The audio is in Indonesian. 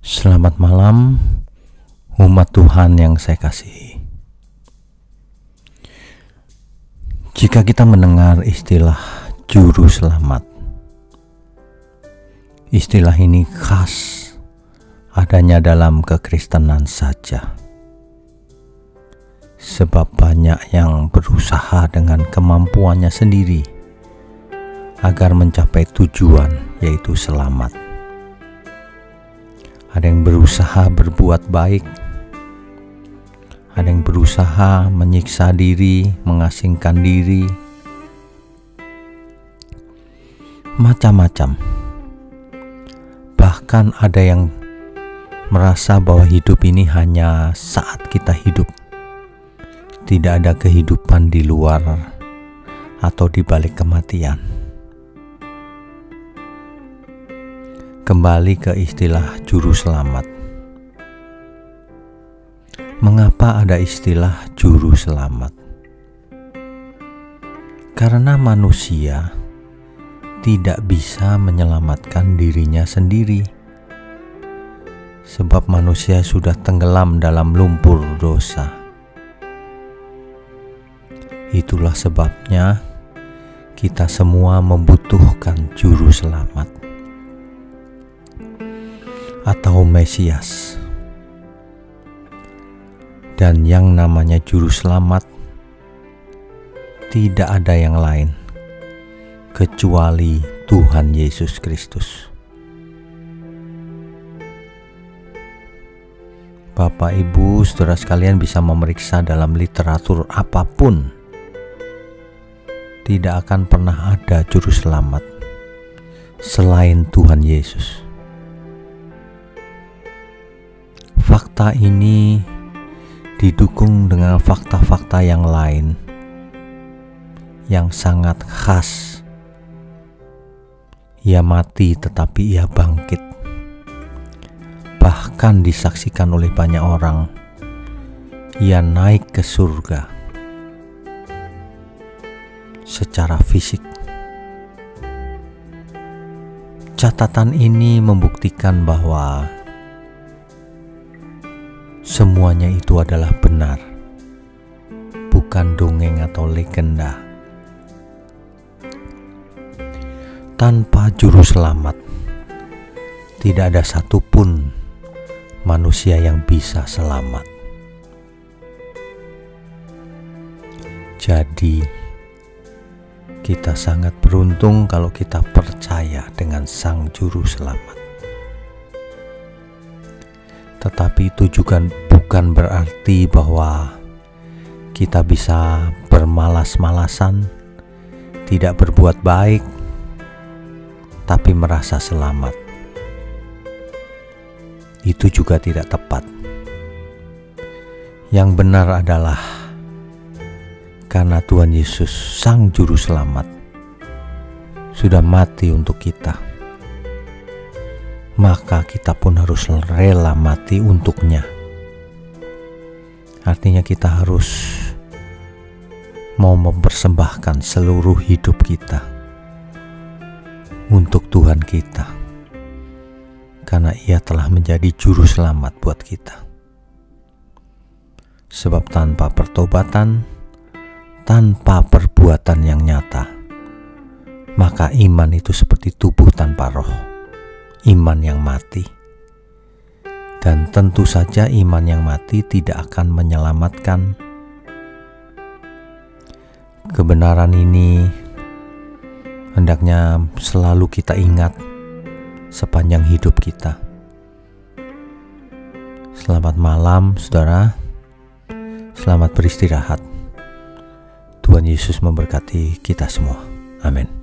Selamat malam, umat Tuhan yang saya kasihi. Jika kita mendengar istilah "juru selamat", istilah ini khas adanya dalam kekristenan saja, sebab banyak yang berusaha dengan kemampuannya sendiri agar mencapai tujuan, yaitu selamat ada yang berusaha berbuat baik, ada yang berusaha menyiksa diri, mengasingkan diri, macam-macam. Bahkan ada yang merasa bahwa hidup ini hanya saat kita hidup, tidak ada kehidupan di luar atau di balik kematian. Kembali ke istilah juru selamat. Mengapa ada istilah juru selamat? Karena manusia tidak bisa menyelamatkan dirinya sendiri, sebab manusia sudah tenggelam dalam lumpur dosa. Itulah sebabnya kita semua membutuhkan juru selamat atau Mesias. Dan yang namanya juru selamat tidak ada yang lain kecuali Tuhan Yesus Kristus. Bapak, Ibu, saudara sekalian bisa memeriksa dalam literatur apa pun, tidak akan pernah ada juru selamat selain Tuhan Yesus. Fakta ini didukung dengan fakta-fakta yang lain yang sangat khas. Ia mati tetapi ia bangkit. Bahkan disaksikan oleh banyak orang. Ia naik ke surga secara fisik. Catatan ini membuktikan bahwa Semuanya itu adalah benar, bukan dongeng atau legenda. Tanpa juru selamat, tidak ada satupun manusia yang bisa selamat. Jadi, kita sangat beruntung kalau kita percaya dengan Sang Juru Selamat tetapi itu juga bukan berarti bahwa kita bisa bermalas-malasan, tidak berbuat baik, tapi merasa selamat. Itu juga tidak tepat. Yang benar adalah karena Tuhan Yesus, Sang Juru Selamat, sudah mati untuk kita maka kita pun harus rela mati untuknya. Artinya, kita harus mau mempersembahkan seluruh hidup kita untuk Tuhan kita, karena Ia telah menjadi juru selamat buat kita. Sebab tanpa pertobatan, tanpa perbuatan yang nyata, maka iman itu seperti tubuh tanpa roh iman yang mati. Dan tentu saja iman yang mati tidak akan menyelamatkan. Kebenaran ini hendaknya selalu kita ingat sepanjang hidup kita. Selamat malam, saudara. Selamat beristirahat. Tuhan Yesus memberkati kita semua. Amin.